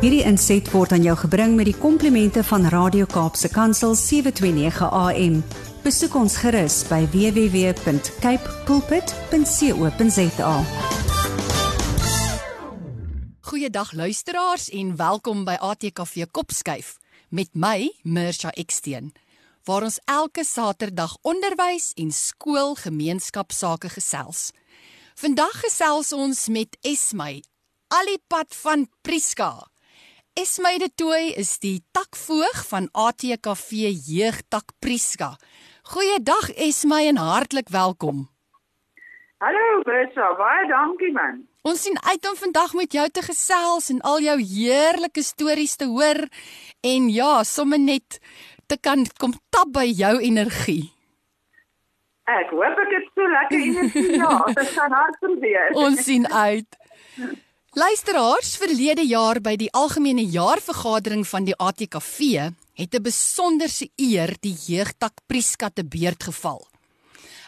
Hierdie inset word aan jou gebring met die komplimente van Radio Kaapse Kansel 729 AM. Besoek ons gerus by www.cape pulpit.co.za. Goeiedag luisteraars en welkom by ATKV Kopskuif met my Mirsha Eksteen waar ons elke Saterdag onderwys en skoolgemeenskapsake gesels. Vandag gesels ons met Esmy Alipad van Priska. Esmy de Tooi is die takvoog van ATKV Jeugtak Priska. Goeiedag Esmy en hartlik welkom. Hallo Bertha, baie dankie man. Ons sien uit om vandag met jou te gesels en al jou heerlike stories te hoor en ja, sommer net te kan kom tap by jou energie. Ek hoop ek het so lekker energie ja, dit gaan hard probeer. Ons sien uit. Luisteraars, verlede jaar by die algemene jaarvergadering van die ATKV het 'n besonderse eer die jeugtak Priska te beurt geval.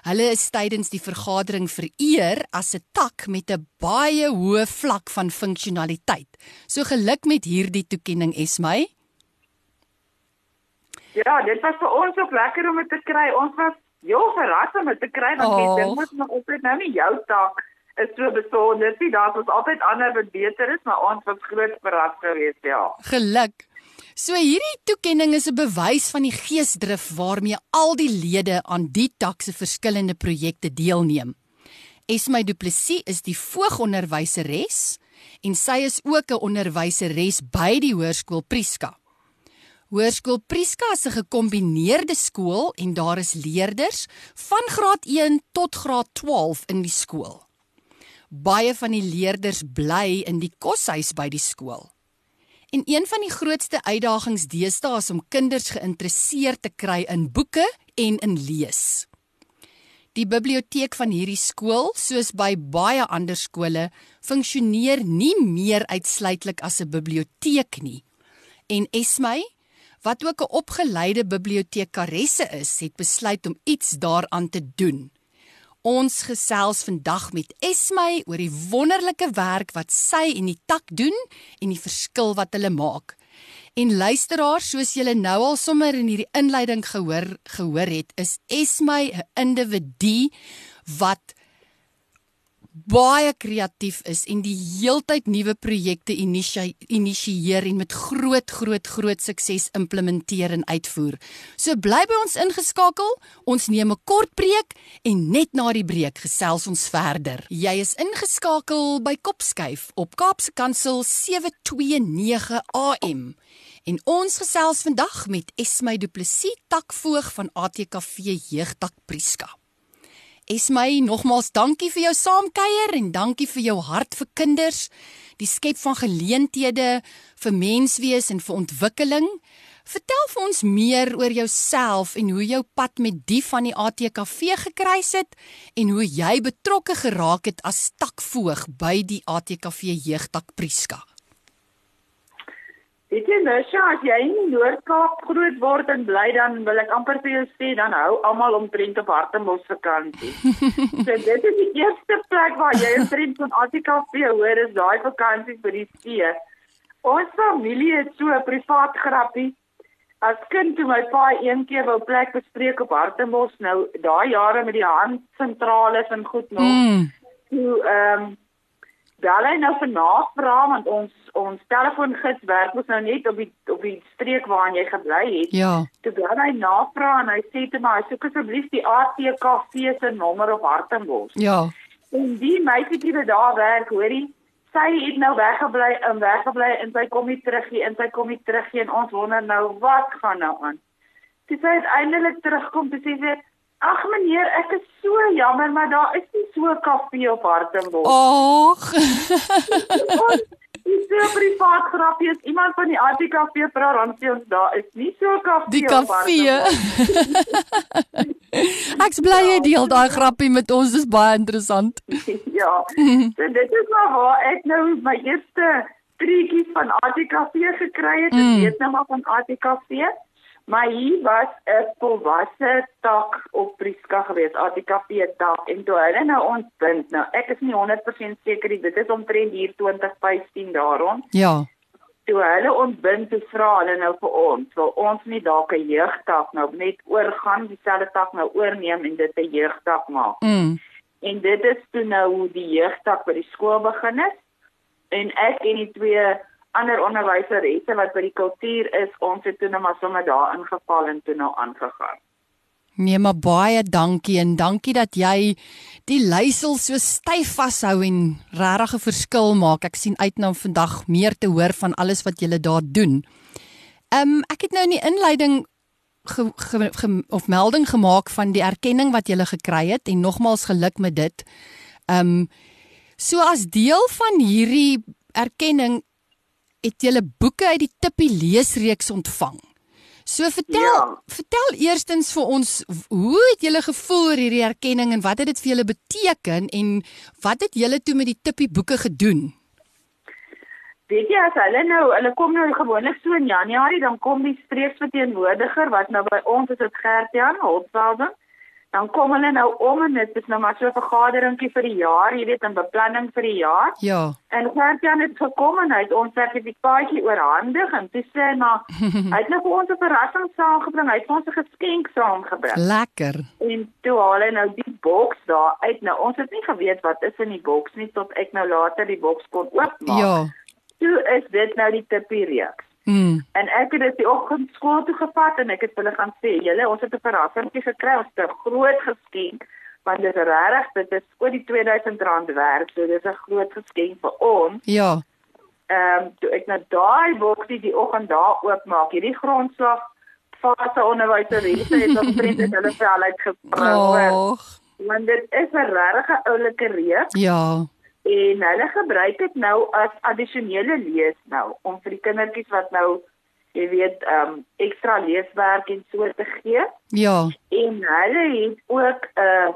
Hulle is tydens die vergadering vereer as 'n tak met 'n baie hoë vlak van funksionaliteit. So geluk met hierdie toekenning, Esmy. Ja, dit was vir ons ook lekker om dit te kry. Ons was heel verras om dit te kry want Oh. dit moet nog op nou nie jou taak is so besonder nie. Daar was altyd ander wat beter is, maar ons was groot verras geweest, ja. Geluk. So hierdie toekenning is 'n bewys van die geesdrif waarmee al die lede aan die tak se verskillende projekte deelneem. Esmy Du Plessis is die voogonderwyseres en sy is ook 'n onderwyseres by die Hoërskool Priska. Hoërskool Priska is 'n gekombineerde skool en daar is leerders van graad 1 tot graad 12 in die skool. Baie van die leerders bly in die koshuis by die skool. En een van die grootste uitdagings deesdae is om kinders geïnteresseerd te kry in boeke en in lees. Die biblioteek van hierdie skool, soos by baie ander skole, funksioneer nie meer uitsluitlik as 'n biblioteek nie. En Esmy, wat ook 'n opgeleide bibliotekaresse is, het besluit om iets daaraan te doen. Ons gesels vandag met Esmy oor die wonderlike werk wat sy en die tak doen en die verskil wat hulle maak. En luisteraars, soos julle nou al sommer in hierdie inleiding gehoor gehoor het, is Esmy 'n individu wat baie kreatief is en die heeltyd nuwe projekte initieer en met groot groot groot sukses implementeer en uitvoer. So bly by ons ingeskakel. Ons neem 'n kort breek en net na die breek gesels ons verder. Jy is ingeskakel by Kopskuif op Kaapse Kansel 729 AM. En ons gesels vandag met Esmy Du Plessis, takvoog van ATKV Jeugtak Priska. Esmy, nogmaals dankie vir jou saamkuier en dankie vir jou hart vir kinders, die skep van geleenthede vir menswees en vir ontwikkeling. Vertel vir ons meer oor jouself en hoe jou pad met die van die ATKV gekruis het en hoe jy betrokke geraak het as takvoog by die ATKV Jeugtak Priska. Weet jy nou, Sja, as jy in die Noord-Kaap groot word en bly dan wil ek amper vir jou sê dan hou almal omtrent op Hartembos vakansie. so dit is die eerste plek waar jy omtrent van ATKV hoor is daai vakansie by die see. Ons familie het so 'n privaat grappie. As kind toe my pa een keer wou plek bespreek op Hartembos nou daai jare met die handsentrales en goed nog. Mm. Toe ehm um, bel hy nou vir navraag want ons ons telefoongids werk mos nou net op die op die streek waarin jy gebly het. Ja. Toe bel hy navraag en hy sê te my soek asseblief die ATKV se nommer op Hartenbos. Ja. En die meisietjie wat daar werk, hoorie, sy het nou weggebly en weggebly en sy kom nie terug nie en sy kom nie terug nie en ons wonder nou wat gaan nou aan. Toe sy uiteindelik terugkom, toe sê sy Ag meneer, ek is so jammer, maar daar is nie so 'n kafee op Hartenbos. Ag. Dis so privaat grappie is iemand van die ATKV vra dan sê ons daar is nie so 'n kafee Die kafee. Ek's bly jy deel daai grappie met ons, dis baie interessant. ja. So dit is maar waar ek nou my eerste treetjies van ATKV gekry het. Ek Mm. weet nou maar van ATKV. Maar hier was 'n volwasse tak op Priska gewees, ATKV tak en toe hulle nou ons punt. Nou ek is nie 100% seker dit is omtrent hier 2015 daarom. Ja. toe hulle ontbind te vra hulle nou vir ons, wil ons nie dalk 'n jeugtak nou net oorgaan, dieselfde tak nou oorneem en dit 'n jeugtak maak. Mm. En dit is toe nou hoe die jeugtak by die skool begin het. En ek en die twee ander onderwyseresse wat by die kultuur is, ons het toe nou maar sommer daar ingeval en toe nou aangegaan. Nee, maar baie dankie en dankie dat jy die leiersel so styf vashou en regtig 'n verskil maak. Ek sien uit na nou vandag meer te hoor van alles wat julle daar doen. Ehm um, ek het nou in die inleiding ge, ge, ge, of melding gemaak van die erkenning wat julle gekry het en nogmaals geluk met dit. Ehm um, so as deel van hierdie erkenning het julle boeke uit die Tippie leesreeks ontvang. So vertel ja. vertel eerstens vir ons hoe het julle gevoel oor hierdie erkenning en wat het dit vir julle beteken en wat het julle toe met die tippie boeke gedoen? Weet jy as hulle nou hulle kom nou gewoonlik so in Januarie dan kom die streeksverteenwoordiger wat nou by ons is dit Gert-Jan Holtzwelde dan kom hulle nou om en dit is nou maar so 'n vergaderingkie vir die jaar, jy weet, 'n beplanning vir die jaar. Ja. En Gert-Jan het gekom en hy het ons sertifikaatjie oorhandig en toe sê hy maar hy het nou vir ons 'n verrassing saamgebring. Hy het ons 'n geskenk saamgebring. Lekker. En toe haal hy nou die boks daar uit. Nou ons het nie geweet wat is in die boks nie tot ek nou later die boks kon oopmaak. Ja. Toe is dit nou die tippie reeks. Mm. En ek het dit die oggend skool toe gevat en ek het hulle gaan sê, "Julle, ons het 'n verrassingkie gekry, ons het 'n groot geskenk want dit is regtig, dit is oor die R2000 werd, so dis 'n groot geskenk vir ons." Ja. Ehm um, toe ek nou daai boksie die oggend daar oopmaak, hierdie grondslag fase onderwyseresse het ons vriend het hulle vir al uitgebring. Och. Want dit is 'n regte oulike reeks Ja. En hulle gebruik dit nou as addisionele lees nou om vir die kindertjies wat nou jy weet ehm um, ekstra leeswerk en so te gee Ja. en hulle het ook 'n uh,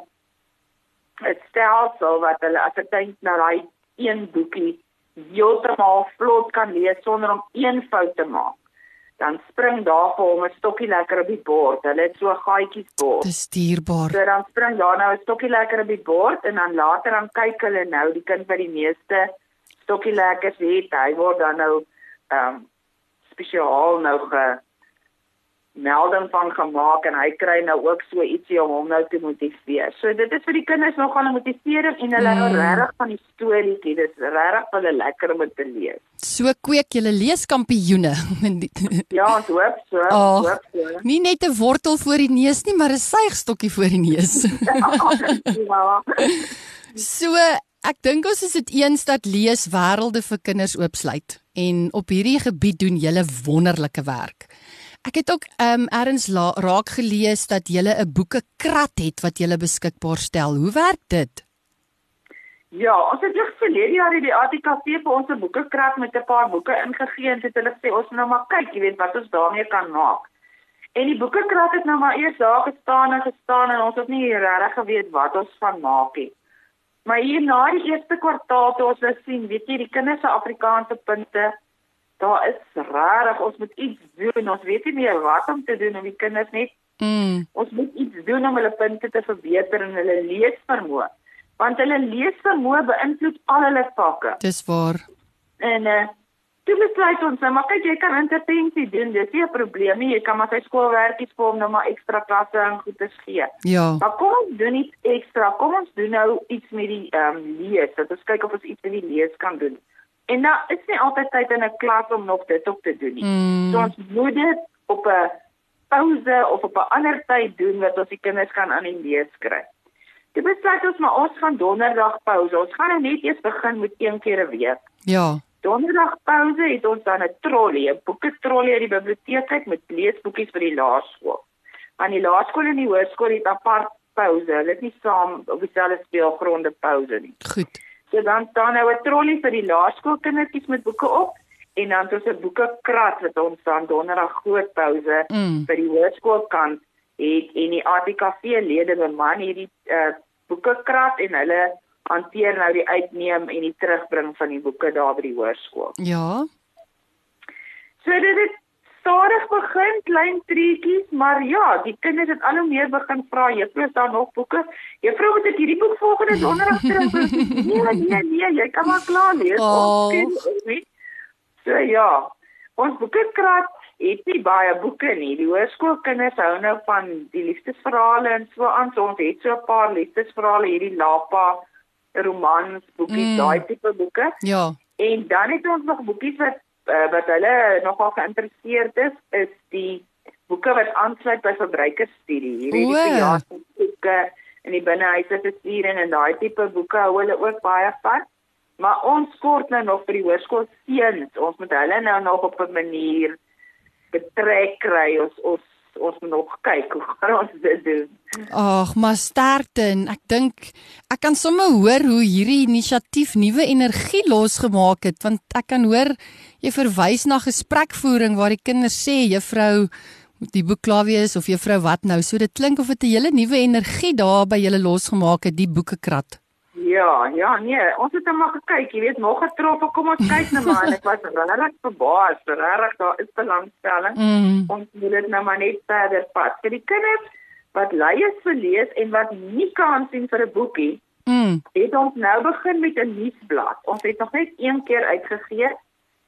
'n stelsel wat hulle as ek dink na daai een boekie heeltemal vlot kan lees sonder om een fout te maak dan spring daar vir hom 'n stokkie lekker op die bord. Hulle het so gaatjies bord. Dis dierbaar. So dan spring daar nou 'n stokkie lekker op die bord en dan later dan kyk hulle nou die kind wat die meeste stokkie lekkers het, hy word dan nou ehm um, spesiaal nou ge melding van gemaak en hy kry nou ook so ietsie om hom nou te motiveer. So dit is vir die kinders nogal 'n motivering en hulle Mm. regtig van die storieetjie. Dit is regtig vir hulle lekker om te lees. So kweek julle leeskampioene. Ja, ons hoop so. Ons hoop so. nie net 'n wortel voor die neus nie, maar 'n suigstokkie voor die neus. ja. So, ek dink ons is dit eens dat lees wêrelde vir kinders oopsluit en op hierdie gebied doen julle wonderlike werk. Ek het ook ehm um, erns raak gelees dat julle 'n boekekrat het wat julle beskikbaar stel. Hoe werk dit? Ja, ons het net verlede jaar die ATKV vir ons 'n boekekrat met 'n paar boeke ingegee en het hulle sê ons nou maar kyk, jy weet wat ons daarmee kan maak. En die boekekrat het nou maar eers daar gestaan en gestaan en ons het nie regtig geweet wat ons van maak nie. Maar hier na die eerste kwartaal toe ons nou sien, weet jy, die kinders se Afrikaanse punte, daar is regtig ons moet iets doen. Ons weet nie meer wat om te doen om die kinders net Mm. ons moet iets doen om hulle punte te verbeter en hulle leesvermoë. Want hulle leesvermoë beïnvloed al hulle vakke. Dis waar. En eh uh, toe besluit ons nou, maar kyk jy kan intervensie doen. Dis nie 'n probleem nie. Jy kan maar sy skoolwerkies vir hom nou maar ekstra klasse en goeie gee. Ja. Maar kom ons doen iets ekstra. Kom ons doen nou iets met die ehm um, lees. Dat ons kyk of ons iets met die lees kan doen. En nou is nie altyd tyd in 'n klas om nog dit op te doen nie. Mm. So ons moet dit op 'n pouse of op 'n ander tyd doen wat ons die kinders kan aan die lees kry. Dit besluit ons maar ons gaan donderdag pouse. Ons gaan nou net eers begin met een keer 'n week. Ja. Donderdag pouse het ons dan 'n trolley, 'n boeketrolley uit die biblioteek uit met leesboekies vir die laerskool. Want die laerskool en die hoërskool het apart pouse. Hulle het nie saam op dieselfde speelgronde pouse nie. Goed. So dan staan nou 'n trolley vir die laerskoolkindertjies met boeke op en dan het ons 'n boekekrat wat ons dan donderdag groot pouse Mm. vir die hoërskoolkant het en die ATKV lede beman hierdie uh, boekekrat en hulle hanteer nou die uitneem en die terugbring van die boeke daar by die hoërskool. Ja. So dit het stadig begin klein treetjies, maar ja, die kinders het al hoe meer begin vra, "Juffrou, is daar nog boeke? Juffrou, moet ek hierdie boek volgende donderdag terugbring?" nee, nee, nee, jy kan maar klaar lees. Oh. Ons ken. So ja, ons boekekrat het nie baie boeke nie. Die hoërskoolkinders hou nou van die liefdesverhale en so aan. So ons het so 'n paar liefdesverhale hierdie Lapa romans, boekies, Mm. daai tipe boeke. Ja. En dan het ons nog boekies wat uh, wat hulle nogal geïnteresseerd is, is die boeke wat aansluit by verbruikersstudie. Hierdie O. verjaarsboeke en die binnehuise versiering en daai tipe boeke hou hulle ook baie van. Maar ons kort nou nog vir die hoërskool seuns. Ons moet hulle nou nog op 'n manier betrek kry. Ons ons ons moet nog kyk hoe gaan ons dit doen. Ag, maar sterkte en ek dink ek kan sommer hoor hoe hierdie inisiatief nuwe energie losgemaak het want ek kan hoor jy verwys na gesprekvoering waar die kinders sê juffrou die boek klaar wees of juffrou wat nou. So dit klink of dit 'n hele nuwe energie daar by julle losgemaak het die boekekrat. Ja, ja, nee, ons het net maar gekyk, jy weet, nog getroffen, kom ons kyk nou maar en ek was regtig verbaas, regtig daar is belangstelling. Mm. Ons moet dit nou maar net verder vat. Vir die kinders wat lui is vir lees en wat nie kan sien vir 'n boekie, Mm. het ons nou begin met 'n nuusblad. Ons het nog net een keer uitgegee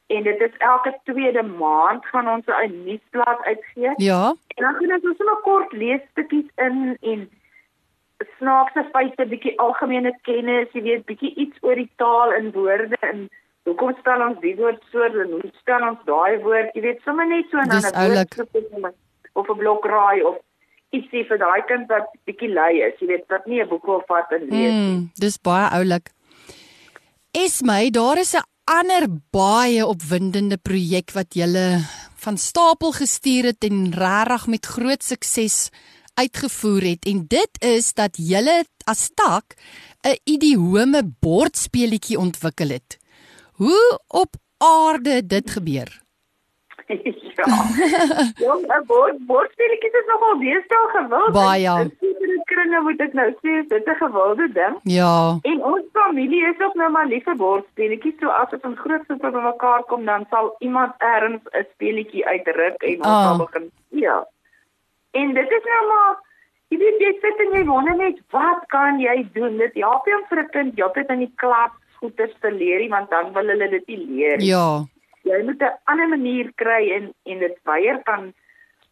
en dit is elke tweede maand gaan ons 'n nuusblad uitgee. Ja. En dan gaan ons sommer kort leesstukkies in en snaakse feite, bietjie algemene kennis, jy weet, bietjie iets oor die taal en woorde en hoekom stel ons die woord so en hoe stel ons daai woord, jy weet, sommer net so en dan 'n woord of 'n blokraai of ietsie vir daai kind wat bietjie lui is, jy weet, wat nie 'n boek wil vat en lees nie. Mm, dis baie oulik. Esmy, daar is 'n ander baie opwindende projek wat julle van stapel gestuur het en regtig met groot sukses uitgevoer het en dit is dat julle as tak 'n idiome bordspeletjie ontwikkel het. Hoe op aarde dit gebeur? ja. Ja, 'n bord bordspeletjies is nogal deesdae gewild. Baie. In kringe moet ek nou sê, dit is 'n gewilde ding. Ja. En ons familie is ook nou maar lief vir bordspeletjies. So as in groot groepe bymekaar kom, dan sal iemand ergens 'n speletjie uitruk en ons Ah. sal begin speel. En dit is nou maar jy weet jy sit en jy wonder net wat kan jy doen? Dit help nie om vir 'n kind heeltyd in die klas goeders te leer nie, want dan wil hulle dit nie leer nie. Ja. Jy moet 'n ander manier kry en en dit weier kan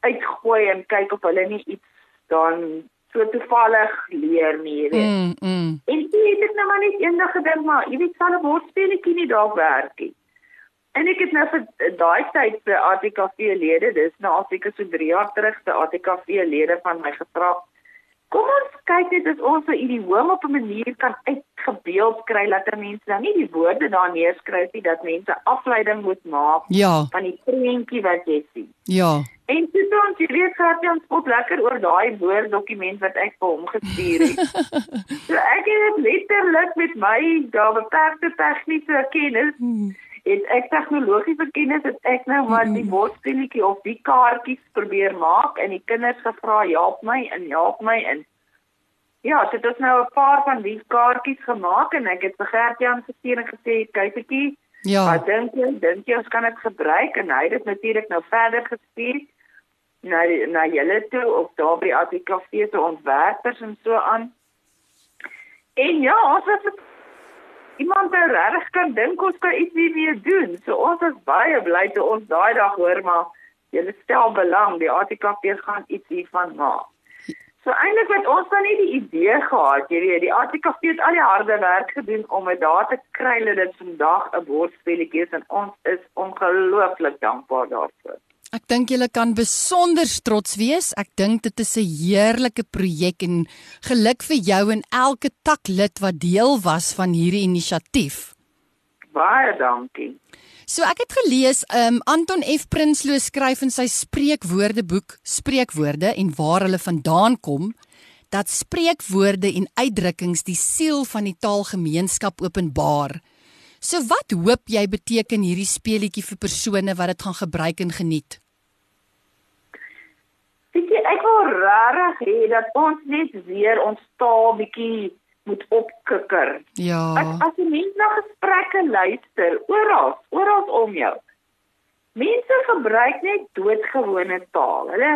uitgooi en kyk of hulle nie iets dan so toevallig leer nie, jy weet. Mm, mm. En toe het ek nou maar net eendag gedink maar jy weet sal 'n bordspeletjie nie dalk werk nie. En ek het nou vir daai tyd se ATKV lede, dis nou al seker so 3 jaar terug se ATKV lede van my gevra. Kom ons kyk net as ons 'n idioom op 'n manier kan uitgebeeld kry dat mense dan nie die woorde daar neerskryf nie dat mense afleiding moet maak Ja. van die prentjie wat jy sien. Ja. En toe toe ons jy weet gehad jy ons spot lekker oor daai woord dokument wat ek vir hom gestuur het. so ek het letterlik met my daar beperkte tegniese kennis het ek tegnologiese kennis het ek nou maar die bordspeletjie of die kaartjies probeer maak en die kinders gevra help my en help my in. Ja, dit is nou 'n paar van die kaartjies gemaak en ek het vir Gert-Jan gestuur en gesê kykertjie Ja. Wat dink jy? Dink jy ons kan dit gebruik en hy het dit natuurlik nou verder gestuur na na julle toe of daar by ATKV se ontwerpers en so aan. En ja, ons het iemand nou regtig kan dink ons kan iets hiermee doen. So ons is baie bly toe ons daai dag hoor maar julle stel belang, die ATKV gaan iets hiervan maak. So eintlik het ons dan nie die idee gehad, jy weet, die ATKV het al die harde werk gedoen om dit daar te kry dat dit vandag 'n bordspelletjie is en ons is ongelooflik dankbaar daarvoor. Ek dink julle kan besonder trots wees. Ek dink dit is 'n heerlike projek en geluk vir jou en elke taklid wat deel was van hierdie inisiatief. Baie dankie. So ek het gelees, um Anton F Prinsloo skryf in sy spreekwoordeboek Spreekwoorde en waar hulle vandaan kom, dat spreekwoorde en uitdrukkings die siel van die taalgemeenskap openbaar. So wat hoop jy beteken hierdie speletjie vir persone wat dit gaan gebruik en geniet? Weet jy, ek wil regtig hê dat ons net weer ons taal bietjie moet opkikker. Ja. As as 'n mens na gesprekke luister, oral, oral om jou. Mense gebruik net doodgewone taal. Hulle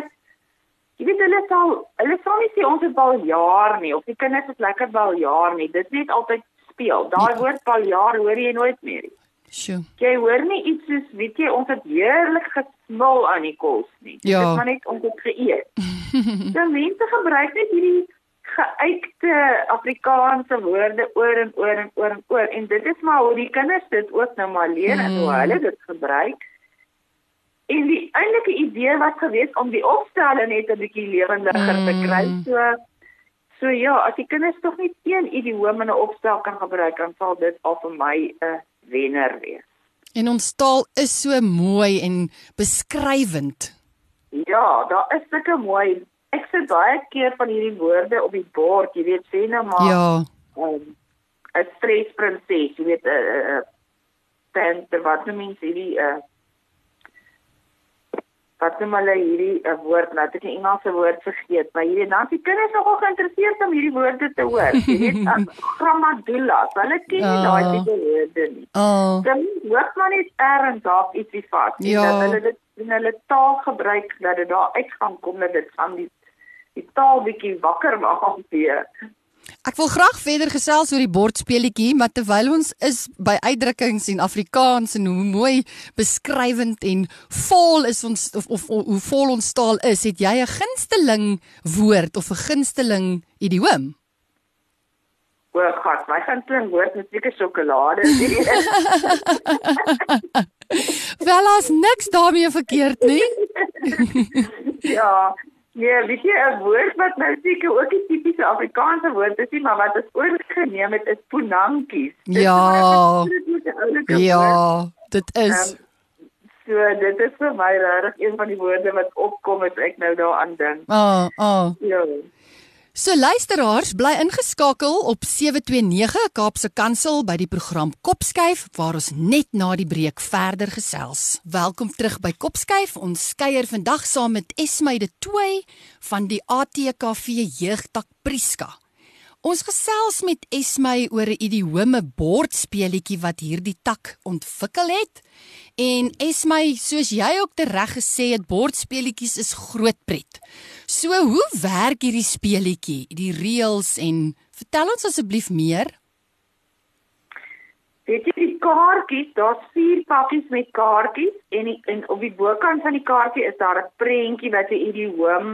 jy weet hulle sal hulle sal nie sê ons het baljaar nie of die kinders het lekker baljaar nie. Dit net altyd speel. Daai woord baljaar hoor jy nooit meer nie. Sjoe. Jy hoor nie iets soos weet jy ons het heerlik gesmil aan die kos nie. Ja. Dit is maar net ons het geëet. so mense gebruik net hierdie geuite Afrikaanse woorde oor en oor en oor en oor en dit is maar hoe die kinders dit ook nou maar leer mm. en hoe hulle dit gebruik. En die eintlike idee was geweest om die opstelle net 'n bietjie lewendiger mm. te kry. So so ja, as die kinders tog nie een idioom in 'n opstel kan gebruik dan sal dit al vir my 'n wenner wees. En ons taal is so mooi en beskrywend. Ja, daar is sulke mooi ek sê baie keer van hierdie woorde op die bord, jy weet sê nou maar. Ja. Um, 'n stressprinses, jy weet 'n uh, uh, uh, tante wat noem mens hierdie uh, wat noem hulle hierdie 'n uh, woord, nou het ek die Engelse woord vergeet, maar hierdie dan die kinders nogal geïnteresseerd om hierdie woorde te hoor. Jy weet um, grammadula, hulle ken nie daai Oh. tipe woorde nie. Oh. Dan hoor maar net erns daar ietsie vas. en Ja. Dat hulle dit in hulle taal gebruik dat dit daar uit gaan kom dat dit van die die taal bietjie wakker maak weer. Ek wil graag verder gesels oor die bordspeletjie, maar terwyl ons is by uitdrukkings en Afrikaans en hoe mooi beskrywend en vol is ons of, of, of hoe vol ons taal is, het jy 'n gunsteling woord of 'n gunsteling idioom? O god, my klink woord met seker sjokolade. Wel, as niks daarmee verkeerd nie. ja. Ja, weet jy 'n woord wat nou seker ook 'n tipiese Afrikaanse woord is, nie, maar wat ons oorgeneem het is ponankies. Dit Ja. is oulike woord. Ja, dit is Ehm, So dit is vir my regtig een van die woorde wat opkom as ek nou daaraan dink. Ah, ah. Ja. So luisteraars, bly ingeskakel op 729 Kaapse Kansel by die program Kopskuif waar ons net na die breek verder gesels. Welkom terug by Kopskuif. Ons kuier vandag saam met Esmy de Tooi van die ATKV Jeugtak Priska. Ons gesels met Esmy oor 'n idiome bordspeletjie wat hierdie tak ontwikkel het. En Esmy, soos jy ook tereg gesê het, bordspeletjies is groot pret. So, hoe werk hierdie speletjie, die reëls en vertel ons asseblief meer? Weet jy die kaartjies, daar's vier pakkies met kaartjies en die, en op die bokant van die kaartjie is daar 'n prentjie wat 'n idioom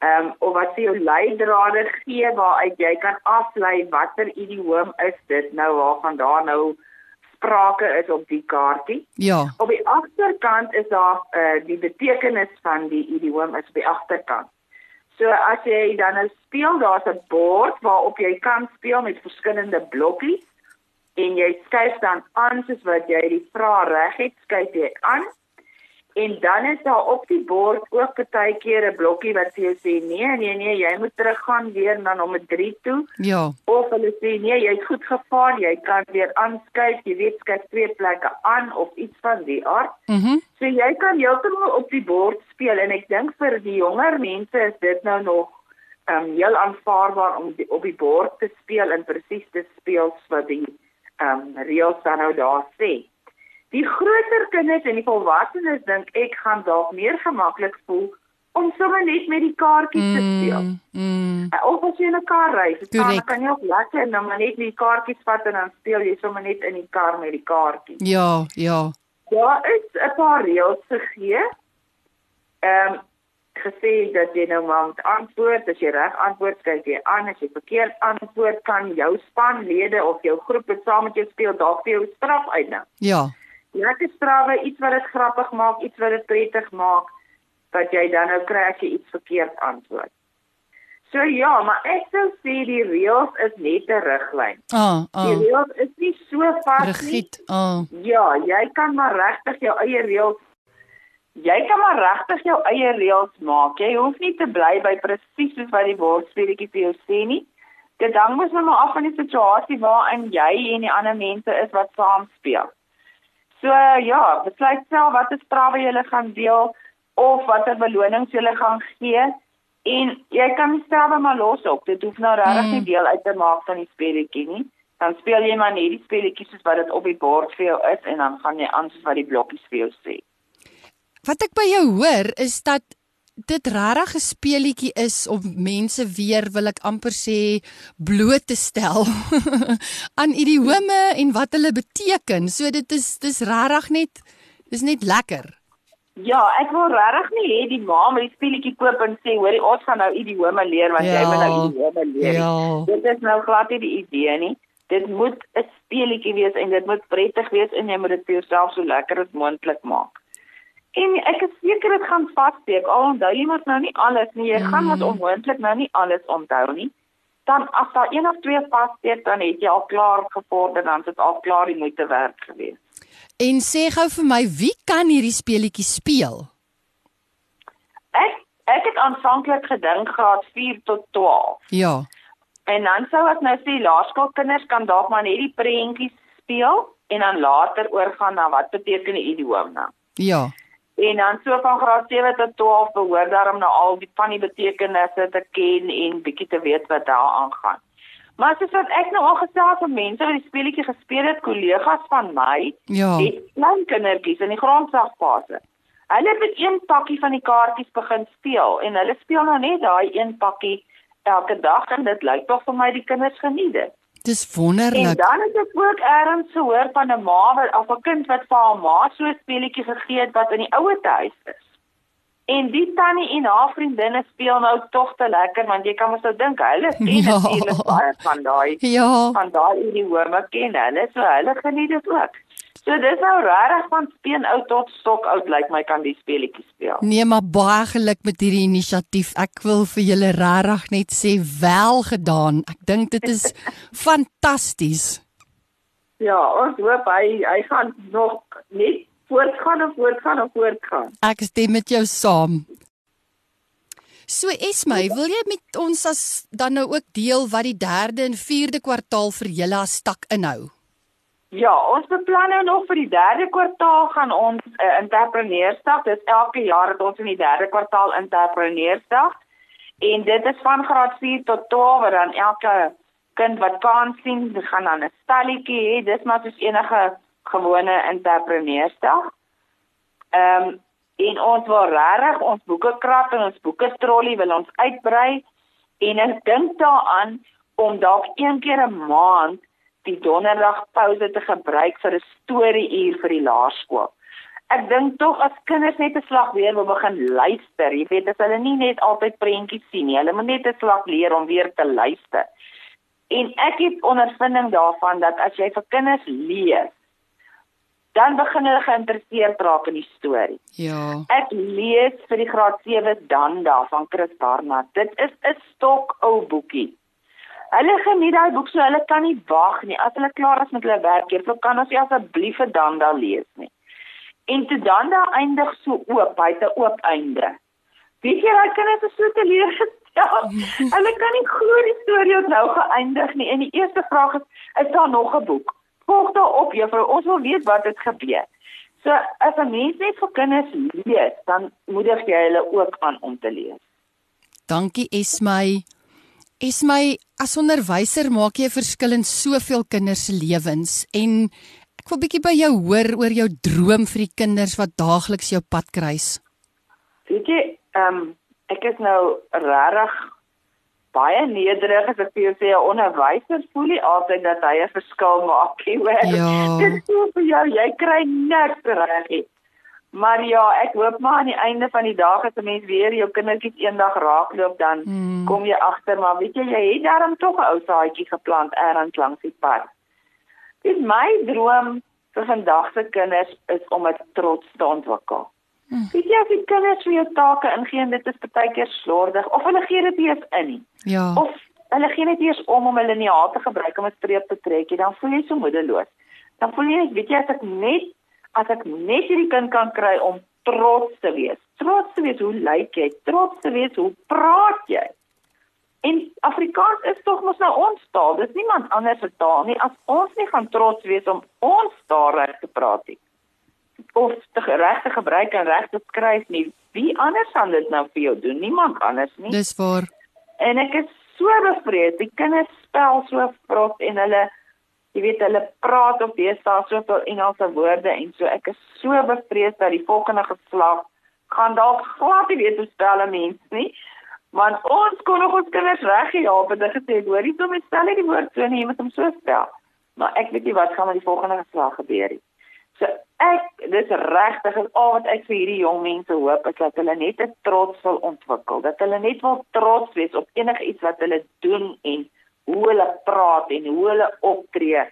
ehm um, of wat vir jou leidrade gee waaruit jy kan aflei watter idioom is dit nou waarvan daar nou sprake is op die kaartjie. Ja. Op die agterkant is daar uh, die betekenis van die idioom is op die agterkant. So as jy dan nou speel, daar's 'n bord waarop jy kan speel met verskillende blokkies en jy skuif dan aan soos wat jy die vraag reg het, skuif jy aan. En dan is daar op die bord ook baie keer 'n blokkie wat vir jou sê nee, nee, nee, jy moet teruggaan weer na nommer 3 toe Ja. of hulle sê nee, jy het goed gevaar, jy kan weer aanskuif, jy weet skuif twee plekke aan of iets van die aard. Mhm. Mm So jy kan heeltemal op die bord speel en ek dink vir die jonger mense is dit nou nog ehm um, heel aanvaarbaar om die, op die bord te speel en presies te speel wat die ehm um, reëls dan nou daar sê. Die groter kinders en die volwassenes dink ek gaan dalk meer gemaklik voel om sommer net met die kaartjies te speel. Mm, mm. Uh, Of as jy in 'n kar ry, dan kan jy ook lekker nou maar net die kaartjies vat en dan speel jy sommer net in die kar met die kaartjies. Ja, ja. Daar is 'n paar reëls gegee. Ehm gesê dat jy nou maar moet antwoord, as jy reg antwoord, skryf jy aan, as jy verkeerd antwoord, kan jou spanlede of jou groep wat saam met jou speel dalk vir jou straf uitdink. Ja. Lekker strawe, iets wat dit grappig maak, iets wat dit prettig maak, wat jy dan nou kry as jy iets verkeerd antwoord. So ja, maar ek sou sê die reëls is net 'n riglyn. Ah, Die ah. reëls is nie so vas nie. Regiet. Ah. Ja, jy kan maar regtig jou eie reëls Jy kan maar regtig jou eie reëls maak. Jy hoef nie te bly by presies soos wat die bordspeletjie vir jou sê nie. Dit hang mos nou maar af van die situasie waarin jy en die ander mense is wat saam speel. So ja, besluit self watter strawe jy gaan deel of watter belonings jy gaan gee en jy kan die strawe maar los op. Dit hoef nou regtig Mm. nie deel uit te maak van die speletjie nie. Dan speel jy maar net die speletjies soos wat dit op die bord vir jou is en dan gaan jy aan soos wat die blokkies vir jou sê. Wat ek by jou hoor is dat dit regtig 'n speelietjie is om mense weer wil ek amper sê bloot te stel aan idiome en wat hulle beteken. So dit is dis regtig net dis net lekker. Ja, ek wil regtig nie hê die ma moet die speelietjie koop en sê, "Hoor, ons gaan nou idiome leer want ja, jy moet nou idiome leer." Ja. Dit is nou glad nie die idee nie. Dit moet 'n speelietjie wees en dit moet prettig wees en jy moet dit vir jouself so lekker as moontlik maak. En ek is seker dit gaan vassteek. Al onthou jy mos nou nie alles nie. Jy mm. gaan mos onmoontlik nou nie alles onthou nie. Dan as daar een of twee vassteek, dan het jy al klaar gevorder, dan is dit al klaar die moeite werd gewees. En sê gou vir my, wie kan hierdie speletjie speel? Ek ek het aanvanklik gedink graad 4 tot 12. Ja. En dan sou ek nou sê laerskoolkinders kan dalk maar net die prentjies speel en dan later oorgaan na wat beteken die idioom nou. Ja. En dan so van graad 7 tot 12 behoort daarom nou al die van die betekenisse te ken en bietjie te weet wat daar aangaan. Maar soos wat ek nou al gesê het, mense wat die speletjie gespeel het, kollegas van my, ja. die klein kindertjies in die grondslagfase. Hulle het met een pakkie van die kaartjies begin speel en hulle speel nou net daai een pakkie elke dag en dit lyk tog vir my die kinders geniet dit. Dis wonderlik. En dan het ek ook eers gehoor van 'n ma wat of 'n kind wat vir haar ma so 'n speletjie gegee het wat in die ouer huis is. En die tannie en haar vriendinne speel nou tog te lekker want jy kan mos nou dink hulle ja. natuurlik baie van daai ja. van daai idiome ken hulle so hulle geniet dit ook. So dis nou regtig van speen oud tot stok oud lyk like my kan die speletjie speel. Nee, maar baie geluk met hierdie inisiatief. Ek wil vir julle regtig net sê wel gedaan. Ek dink dit is fantasties. Ja, ons hoop hy hy gaan nog net voortgaan en voortgaan en voortgaan. Ek stem met jou saam. So Esmy, wil jy met ons as dan nou ook deel wat die 3de en 4de kwartaal vir julle as tak inhou? Ja, ons beplan nou nog vir die derde kwartaal gaan ons 'n uh, eh, entrepreneursdag. Dit is elke jaar het ons in die derde kwartaal entrepreneursdag. En dit is van graad 4 tot 12 dan elke kind wat kan sien, gaan dan 'n stalletjie hê. Dis maar soos enige gewone entrepreneursdag. Ehm um, en ons wil regtig ons boekekrap en ons boekestrollie wil ons uitbrei en ek dink daaraan om dalk een keer 'n maand die donderdag pouse te gebruik vir 'n storieuur vir die laerskool. Ek dink tog as kinders net 'n slag weer wil begin luister, jy weet, as hulle nie net altyd prentjies sien nie, hulle moet net 'n slag leer om weer te luister. En ek het ondervinding daarvan dat as jy vir kinders lees, dan begin hulle geïnteresseerd raak in die storie. Ja. Ek lees vir die graad 7 dan daarvan Chris Barnard. Dit is 'n stok ou boekie. Hulle geniet daai boek so hulle kan nie wag nie. As hulle klaar is met hulle werk, dan kan ons asseblief vir Danda lees nie. En toe Danda eindig so oop, hy het 'n oop einde. Weet jy, daai kinders is so teleurgesteld. hulle kan nie glo die storie het nou geëindig nie. En die eerste vraag is, is daar nog 'n boek? Volg daar op, juffrou. Ons wil weet wat het gebeur. So as 'n mens net vir kinders lees, dan moedig jy hulle ook aan om te lees. Dankie Esmy. Esmy, as onderwyser maak jy 'n verskil in soveel kinders se lewens en ek wil bietjie by jou hoor oor jou droom vir die kinders wat daagliks jou pad kruis. Weet jy, ehm um, ek is nou regtig baie nederig as ek vir jou sê 'n onderwyser voel nie altyd dat hy 'n verskil maak nie. Ja. Dit is so vir jou, jy kry niks reg nie. Maar ja, ek hoop maar aan die einde van die dag as 'n mens weer jou kindertjies eendag raakloop dan hmm. kom jy agter maar weet jy jy het daarom tog 'n ou saadjie geplant ergens langs die pad. Dis my droom vir vandag se kinders is om met trots te ontwikkel. Hmm. Weet jy as die kinders vir jou take ingee, dit is baie keer slordig of hulle gee dit eers in nie. Ja. Of hulle gee net eers om om nie haat te gebruik om 'n streep te trek, dan voel jy so moedeloos. Dan voel jy, weet jy as ek net as ek net hierdie kind kan kry om trots te wees. Trots te wees hoe lyk jy? Trots te wees hoe praat jy? En Afrikaans is tog mos nou ons taal. Dis niemand anders se taal nie. As ons nie gaan trots wees om ons taal reg te praat nie of te reg te gebruik en reg te skryf nie, wie anders gaan dit nou vir jou doen? Niemand anders nie. Dis waar. En ek is so bevrees. Die kinders spel so vrot en hulle jy weet hulle praat op deesdae soveel Engelse woorde en so ek is so bevrees dat die volgende geslag gaan dalk glad nie weet hoe spel 'n mens nie. Want ons kon nog ons kinders reghelp en dit gesê hoor jy sommer spel nie die woord so nie, jy moet hom so spel. Maar ek weet nie wat gaan met die volgende geslag gebeur nie. So ek dis regtig en al wat ek vir hierdie jong mense hoop is dat hulle net 'n trots wil ontwikkel, dat hulle net wil trots wees op enige iets wat hulle doen en hoe hulle praat en hoe hulle optree.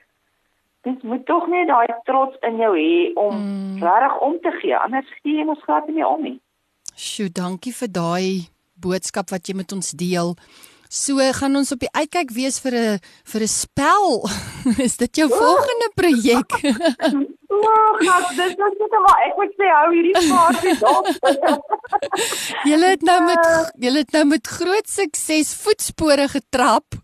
Dit moet tog net daai trots in jou hê om mm. regtig om te gee, anders gee jy mos glad nie om nie. Sjoe, dankie vir daai boodskap wat jy met ons deel. So gaan ons op die uitkyk wees vir 'n vir 'n spel. is dit jou volgende projek? Wag, nou, dis net net maar ek moet sê hou hierdie paartjie dop. julle het nou met julle het nou met groot sukses voetspore getrap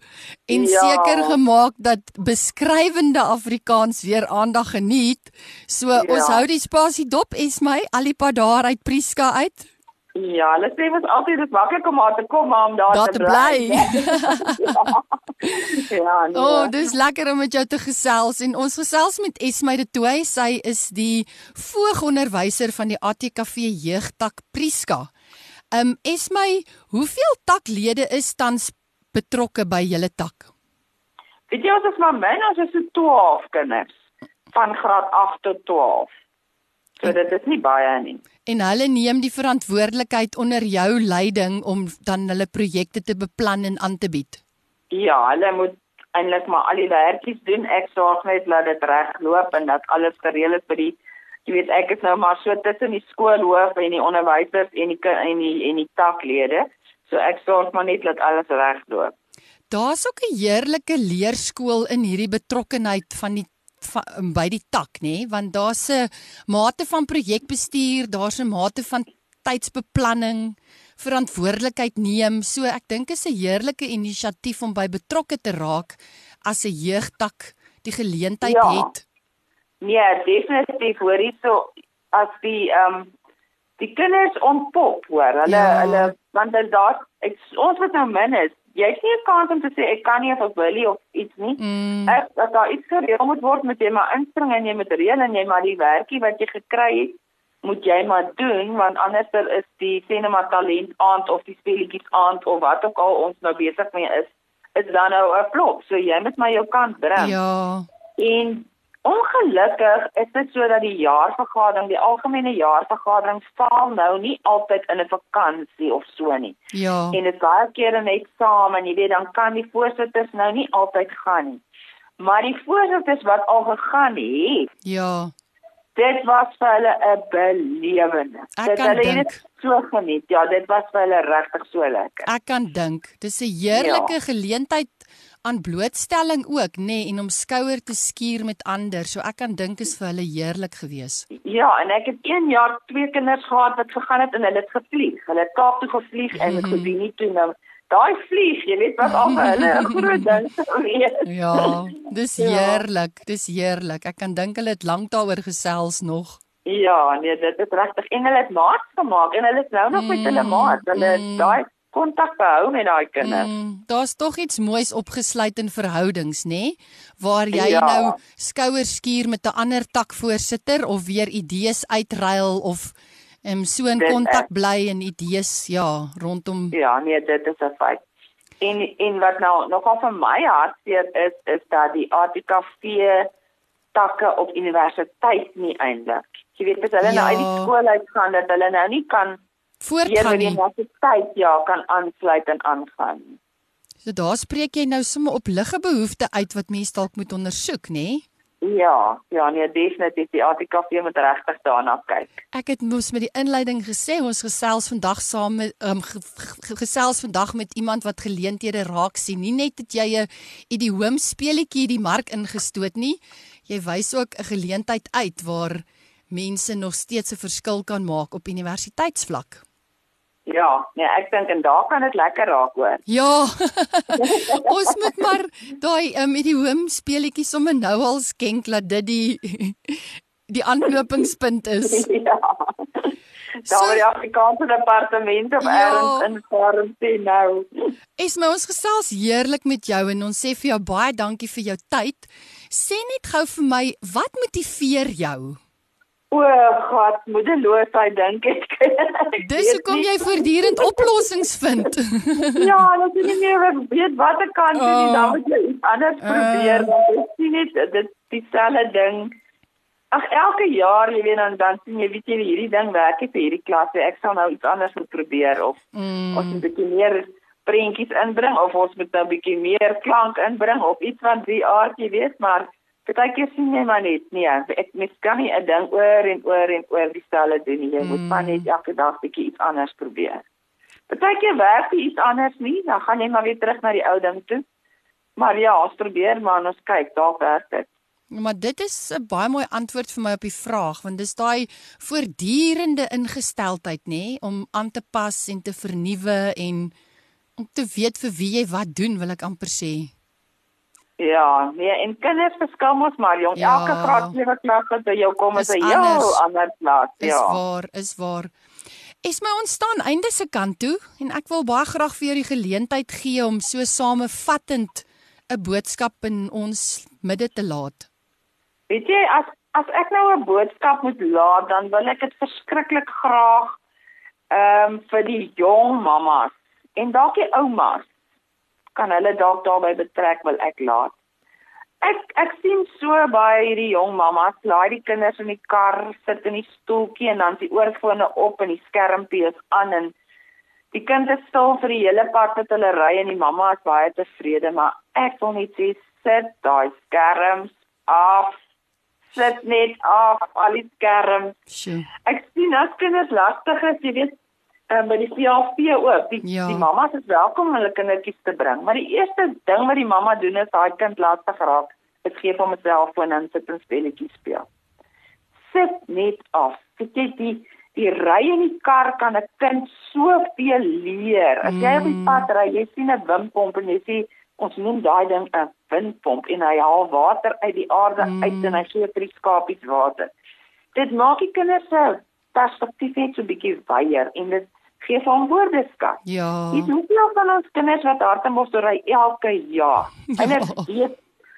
en ja. seker gemaak dat beskrywende Afrikaans weer aandag geniet. So ja. ons hou die spasie dop Esmy Alipa daar uit Priska uit. Ja, hulle sê mos altyd dit maklik om daar te kom maar om daar Dat te bly. ja, ja nee. O, oh, dis lekker om met jou te gesels en ons gesels met Esme de Toey. Sy is die voogonderwyser van die ATKV jeugtak Priska. Um Esme, hoeveel taklede is tans betrokke by julle tak? Weet jy ons is maar min, ons is so 12 kinders van graad 8 tot 12. So dit is nie baie nie. En hulle neem die verantwoordelikheid onder jou leiding om dan hulle projekte te beplan en aan te bied. Ja, hulle moet eintlik maar al die werkies doen. Ek sorg net dat dit reg loop en dat alles gereël is vir die jy weet ek is nou maar so tussen die skoolhoof en die onderwysers en die en die en die taklede. So ek sorg maar net dat alles reg loop. Daar's ook 'n heerlike leerskool in hierdie betrokkenheid van die van, by die tak nê nee? want daar's 'n mate van projekbestuur, daar's 'n mate van tydsbeplanning, verantwoordelikheid neem. So ek dink is 'n heerlike inisiatief om by betrokke te raak as 'n jeugtak die geleentheid ja. het. Nee, definitief hoor hierso as die ehm um, die kinders ontpop hoor. Hulle ja. hulle want hulle daar ons wat nou min is, jy het nie 'n kans om te sê ek kan nie of ek wil nie of iets nie. Mm. Ek as daar iets gereël moet word met jy maar inspring en jy moet reël en jy maar die werkie wat jy gekry het moet jy maar doen want anders is die sinema talent aand of die speletjies aand of wat ook al ons nou besig mee is is dan nou 'n flop. So jy moet maar jou kant bring. Ja. En Ongelukkig is dit so dat die jaarvergadering, die algemene jaarvergadering val nou nie altyd in 'n vakansie of so nie. Ja. En dit baie kere net saam en jy weet dan kan die voorsitters nou nie altyd gaan nie. Maar die voorsitters wat al gegaan het. Ja. Dit was vir hulle 'n belewenis. Dit hulle het so geniet. Ja, dit was vir hulle regtig so lekker. Ek kan dink, dis 'n heerlike ja. geleentheid aan blootstelling ook, nê, nee, en om skouer te skuur met ander. So ek kan dink is vir hulle heerlik gewees. Ja, en ek het 1 jaar twee kinders gehad wat gegaan het en hulle het gevlieg. Hulle het Kaap toe gevlieg mm -hmm. en nie toe nou daai vlieg, jy weet wat al hulle 'n groot ding gewees. Ja, dis ja. heerlik, dis heerlik. Ek kan dink hulle het lank daaroor gesels nog. Ja, nee, dit is regtig. En hulle het maat gemaak en hulle is nou nog met hulle maat. Hulle mm. daai kontak behou met daai kinders. Mm, Daar's tog iets moois opgesluit in verhoudings, nê? Nee? Waar jy ja. nou skouers skuur met 'n ander takvoorsitter of weer idees uitruil of em um, so in kontak bly en idees ja, rondom Ja, nee, dit is 'n feit. En en wat nou nogal vir my hartseer is, is dat die ATKV takke op universiteit nie eintlik. Jy weet, as hulle ja. nou uit die skool uit gaan dat hulle nou nie kan voortgaan nie. Ja, die tyd ja kan aansluit en aangaan. So daar spreek jy nou sommer op ligge behoeftes uit wat mense dalk moet ondersoek, nê? Nee? Ja, ja, nee, definitief die ATKV moet regtig daarna kyk. Ek het mos met die inleiding gesê ons gesels vandag saam met um, gesels vandag met iemand wat geleenthede raak sien. Nie net dat jy 'n idioom speletjie die mark ingestoot nie, jy wys ook 'n geleentheid uit waar mense nog steeds 'n verskil kan maak op universiteitsvlak. Ja, nee, ek dink en daar kan dit lekker raak hoor. Ja. ons moet maar daai um, met die home speletjie sommer nou al skenk dat dit die die aanknopingspunt is. ja. Daar so, die Afrikaanse departement op ja, erns in Quarantine nou. Is my ons gesels heerlik met jou en ons sê vir jou baie dankie vir jou tyd. Sê net gou vir my, wat motiveer jou? O, God, moedeloosheid dink ek. Dis hoekom jy voortdurend oplossings vind. ja, dat jy nie meer weet wat ek kan doen Oh. dan moet jy iets anders Uh. probeer. Want ek sien net dit dieselfde ding. Ag elke jaar, jy weet dan dan sien jy weet jy hierdie ding werk nie vir hierdie klas nie. Ek sal nou iets anders moet probeer of Mm. ons moet 'n bietjie meer prentjies inbring of ons moet nou 'n bietjie meer klank inbring of iets van die aard, jy weet, maar partykeer sien jy maar net nee, ek mens kan nie 'n ding oor en oor en oor dieselfde doen nie. Jy moet Mm. maar net elke dag bietjie iets anders probeer. Partykeer werk dit iets anders nie, dan gaan jy maar weer terug na die ou ding toe. Maar ja, ons probeer maar en ons kyk, daar werk dit. Maar dit is 'n baie mooi antwoord vir my op die vraag want dis daai voortdurende ingesteldheid nê nee, om aan te pas en te vernuwe en om te weet vir wie jy wat doen wil ek amper sê. Ja, nee, en kinders verskil mos maar jong. Ja. Elke graad 7 klas wat by jou kom is Is 'n heel anders. ander klas, Is ja. waar, is waar. Is my ontstaan einde se kant toe en ek wil baie graag vir jou die geleentheid gee om so samevattend 'n boodskap in ons midde te laat. Weet jy, as as ek nou 'n boodskap moet laat, dan wil ek dit verskriklik graag ehm um, vir die jong mammas en dalk die oumas kan hulle dalk daarbey betrek wil ek laat. Ek ek sien so baie hierdie jong mammas laai die kinders in die kar, sit in die stoeltjie en dan die oorfone op en die skermpie is aan en die kind is stil vir die hele pad wat hulle ry en die mamma is baie tevrede, maar ek wil net sê sit daai skerms af. Sit net af al die skerms. Sjoe. Ek sien as kinders lastig is, jy weet, um, by die VLP ook. Die, Ja. die mammas is welkom om hulle kindertjies te bring, maar die eerste ding wat die mamma doen is daai kind lastig raak, is gee hom 'n selfoon en sit 'n spelletjie speel. Sit net af. Sit jy die die ry in die kar kan 'n kind soveel leer. As jy op die Mm. pad ry, jy sien 'n windpomp en jy sê ons noem daai ding 'n windpomp en hy haal water uit die aarde Mm. uit en hy gee vir die skapies water. Dit maak die kinders se perspektief net so bietjie wyer en dit gee vir hom woordeskat. Ja. Dis hoeveel van ons kinders wat hartemos ry elke jaar. Hulle Ja. weet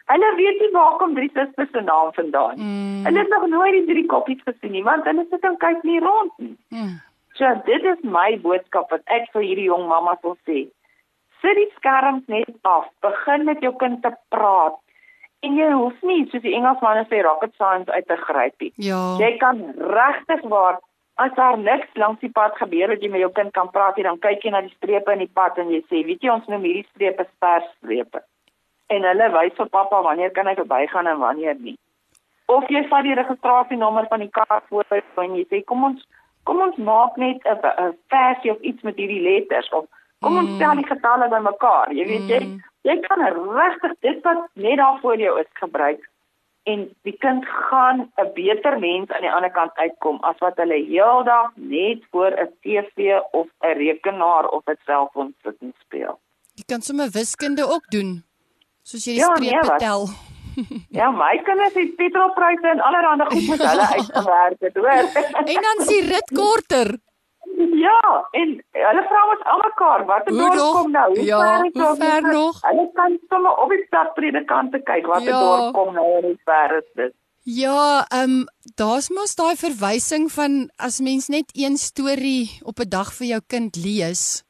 hulle weet nie waar kom drie susters se naam vandaan nie. Mm. Hulle het nog nooit die drie koppies gesien nie, want hulle sit en kyk nie rond nie. Mm. So dit is my boodskap wat ek vir hierdie jong mammas wil sê. Sit die skerms net af. Begin met jou kind te praat. En jy hoef nie soos die Engelsmanne sê rocket science uit te gryp nie. Ja. Jy kan regtig waar as daar niks langs die pad gebeur wat jy met jou kind kan praat nie, dan kyk jy na die strepe in die pad en jy sê, weet jy ons noem hierdie strepe sperstrepe. En hulle wys vir pappa wanneer kan hy verbygaan en wanneer nie. Of jy vat die registrasienommer van die kar voor en jy sê kom ons kom ons maak net 'n 'n versie of iets met hierdie letters of kom ons Mm. stel die getalle bymekaar. Jy weet jy Mm. jy kan regtig dit wat net daar voor jou is gebruik en die kind gaan 'n beter mens aan die ander kant uitkom as wat hulle heeldag net voor 'n TV of 'n rekenaar of 'n selfoon sit en speel. Jy kan sommer wiskunde ook doen. Soos jy die Ja, nee, strepe wat? tel. Ja, my kinders het petrolpryse en allerlei goed met hulle uitgewerk het, hoor. En dan is die rit korter. Ja, en hulle vra ons almekaar, watter Hoe dorp kom nou? Hoe Ja, ver is hoe ver nog? Hulle kan sommer op die stadpredikante kyk watter Ja. dorp kom nou en hoe ver is dit. Ja, ehm um, daar's mos daai verwysing van as mens net een storie op 'n dag vir jou kind lees,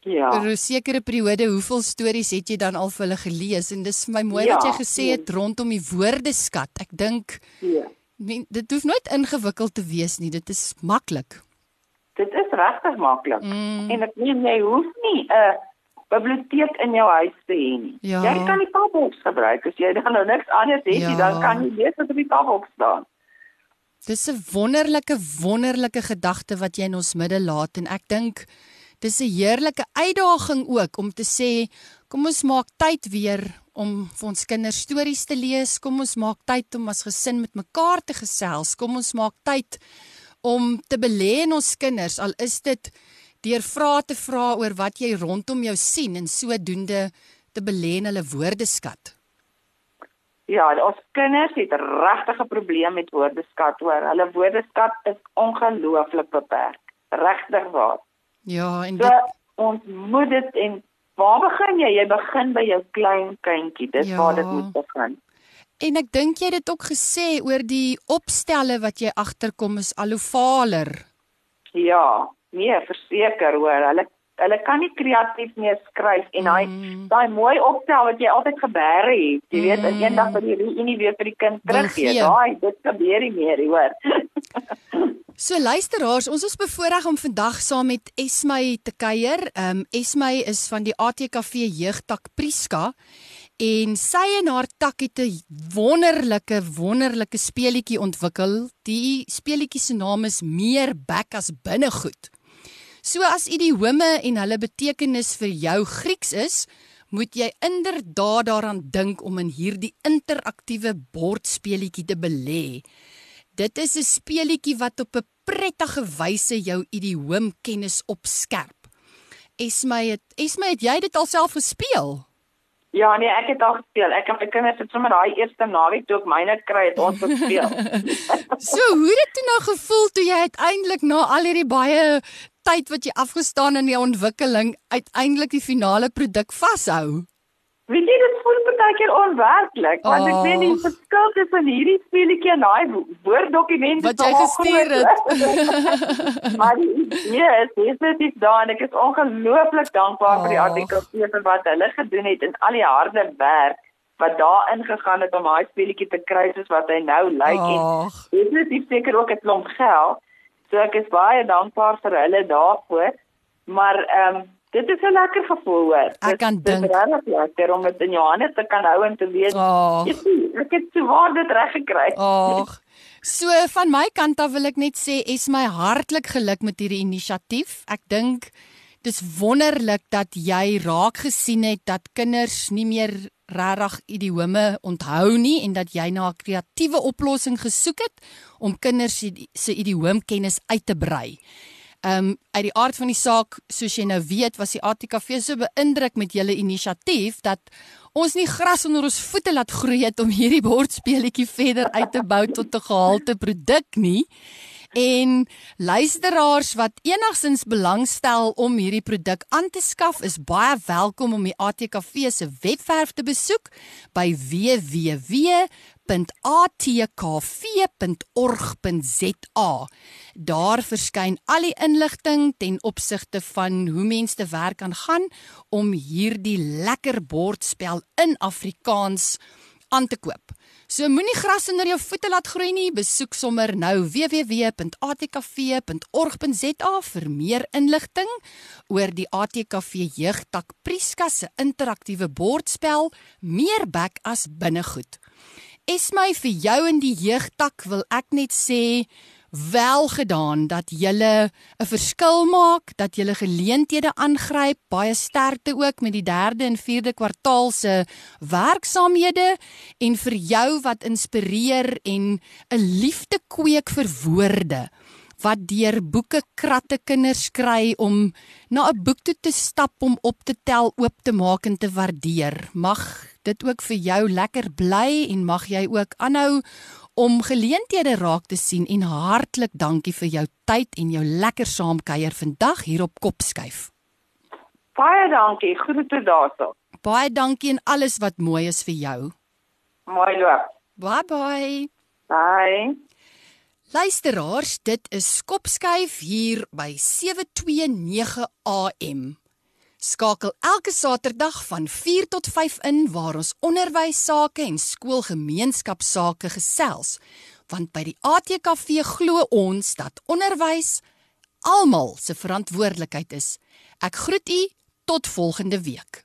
Ja. oor 'n sekere periode, hoeveel stories het jy dan al vir hulle gelees? En dis vir my mooi Ja, wat jy gesê het rondom die woordeskat. Ek dink ja. men- dit hoef nooit ingewikkeld te wees nie. Dit is maklik. Dit is regtig maklik. Mm. En ek meen jy hoef nie 'n biblioteek in jou huis te hê nie. Ja. Jy kan die tabboks gebruik as jy dan nou niks anders het nie, Ja. dan kan jy lees wat op die tabbok staan. Dis 'n wonderlike wonderlike gedagte wat jy in ons midde laat en ek dink dis 'n heerlike uitdaging ook om te sê kom ons maak tyd weer om vir ons kinders stories te lees, kom ons maak tyd om as gesin met mekaar te gesels, kom ons maak tyd om te belê in ons kinders al is dit deur vrae te vra oor wat jy rondom jou sien en sodoende te belê in hulle woordeskat. Ja, ons kinders het regtig 'n probleem met woordeskat hoor. Hulle woordeskat is ongelooflik beperk. Regtig waar. Ja, en So dit ons moet dit en waar begin jy? Jy begin by jou klein kindjie. Dis Ja. waar dit moet begin. En ek dink jy het dit ook gesê oor die opstelle wat jy agterkom is al hoe valer. Ja, nee, verseker hoor. Hulle hulle kan nie kreatief meer skryf en daai Mm. daai mooi opstel wat jy altyd gebeere het. Jy weet, Mm. mm. eendag vir die reunie weer vir die kind teruggee. gee. Daai dit gebeur nie meer, hoor. So luisteraars, ons is bevoorreg om vandag saam met Esmy te kuier. Ehm um, Esmy is van die ATKV Jeugtak Priska en sy en haar tak het 'n wonderlike wonderlike speletjie ontwikkel. Die speletjie se naam is Meer bek as binnegoed. So as idiome en hulle betekenis vir jou Grieks is, moet jy inderdaad daaraan dink om in hierdie interaktiewe bordspeletjie te belê. Dit is 'n speletjie wat op 'n prettige wyse jou idioomkennis opskerp. Esmy het Esmy het jy dit alself gespeel? Ja, nee, ek het al gespeel. Ek en my kinders het sommer daai eerste naweek toe ek myne kry het ons gespeel. So hoe het dit toe nou gevoel toe jy uiteindelik na al hierdie baie tyd wat jy afgestaan in die ontwikkeling uiteindelik die finale produk vashou? Weet jy dit voel baie keer onwerklik want ek Oh. weet die verskil tussen hierdie speletjie en daai wo- woorddokument Wat is jy gestuur groot. maar die idee is definitief daar en ek is ongelooflik dankbaar vir die Ag. artikel vir wat hulle gedoen het en al die harde werk wat daarin gegaan het om daai speletjie te kry soos wat hy nou lyk en Ag. definitief seker ook 'n klomp geld. So ek is baie dankbaar vir hulle daarvoor. Maar ehm um, dit is 'n lekker gevoel hoor. Ek kan dit is dink. regtig lekker om dit in jou hande te kan hou en te weet. Jy sien, ek het sowaar dit reg gekry. Ag. So van my kant af wil ek net sê es my hartlik geluk met hierdie inisiatief. Ek dink dis wonderlik dat jy raak gesien het dat kinders nie meer regtig idiome onthou nie en dat jy na 'n kreatiewe oplossing gesoek het om kinders se idioomkennis uit te brei. Um uit die aard van die saak, soos jy nou weet, was die ATKV so beïndruk met julle inisiatief dat ons nie gras onder ons voete laat groei het om hierdie bordspeletjie verder uit te bou tot 'n gehalte produk nie. En luisteraars wat enigsins belangstel om hierdie produk aan te skaf, is baie welkom om die ATKV se webwerf te besoek by www.atkv.org.za. Daar verskyn al die inligting ten opsigte van hoe mense te werk kan gaan om hierdie lekker bordspel in Afrikaans aan te koop. So moenie gras onder jou voete laat groei nie. Besoek sommer nou www.atkv.org.za vir meer inligting oor die ATKV Jeugtak Priska se interaktiewe bordspel Meer bek as binnegoed. Esmy vir jou in die jeugtak wil ek net sê wel gedaan dat julle 'n verskil maak, dat julle geleenthede aangryp, baie sterkte ook met die 3de en 4de kwartaal se werksaamhede en vir jou wat inspireer en 'n liefde kweek vir woorde wat deur boeke kratte kinders kry om na 'n boek toe te stap om op te tel, oop te maak en te waardeer. Mag dit ook vir jou lekker bly en mag jy ook aanhou om geleenthede raak te sien en hartlik dankie vir jou tyd en jou lekker saamkuier vandag hier op Kopskuif. Baie dankie. Groete daarso. Baie dankie en alles wat mooi is vir jou. Mooi loop. Bye bye. Bye. Luisteraars, dit is Kopskuif hier by 729 AM. Skakel elke Saterdag van 4 tot 5 in waar ons onderwys sake en skoolgemeenskapsake gesels. Want by die ATKV glo ons dat onderwys almal se verantwoordelikheid is. Ek groet u tot volgende week.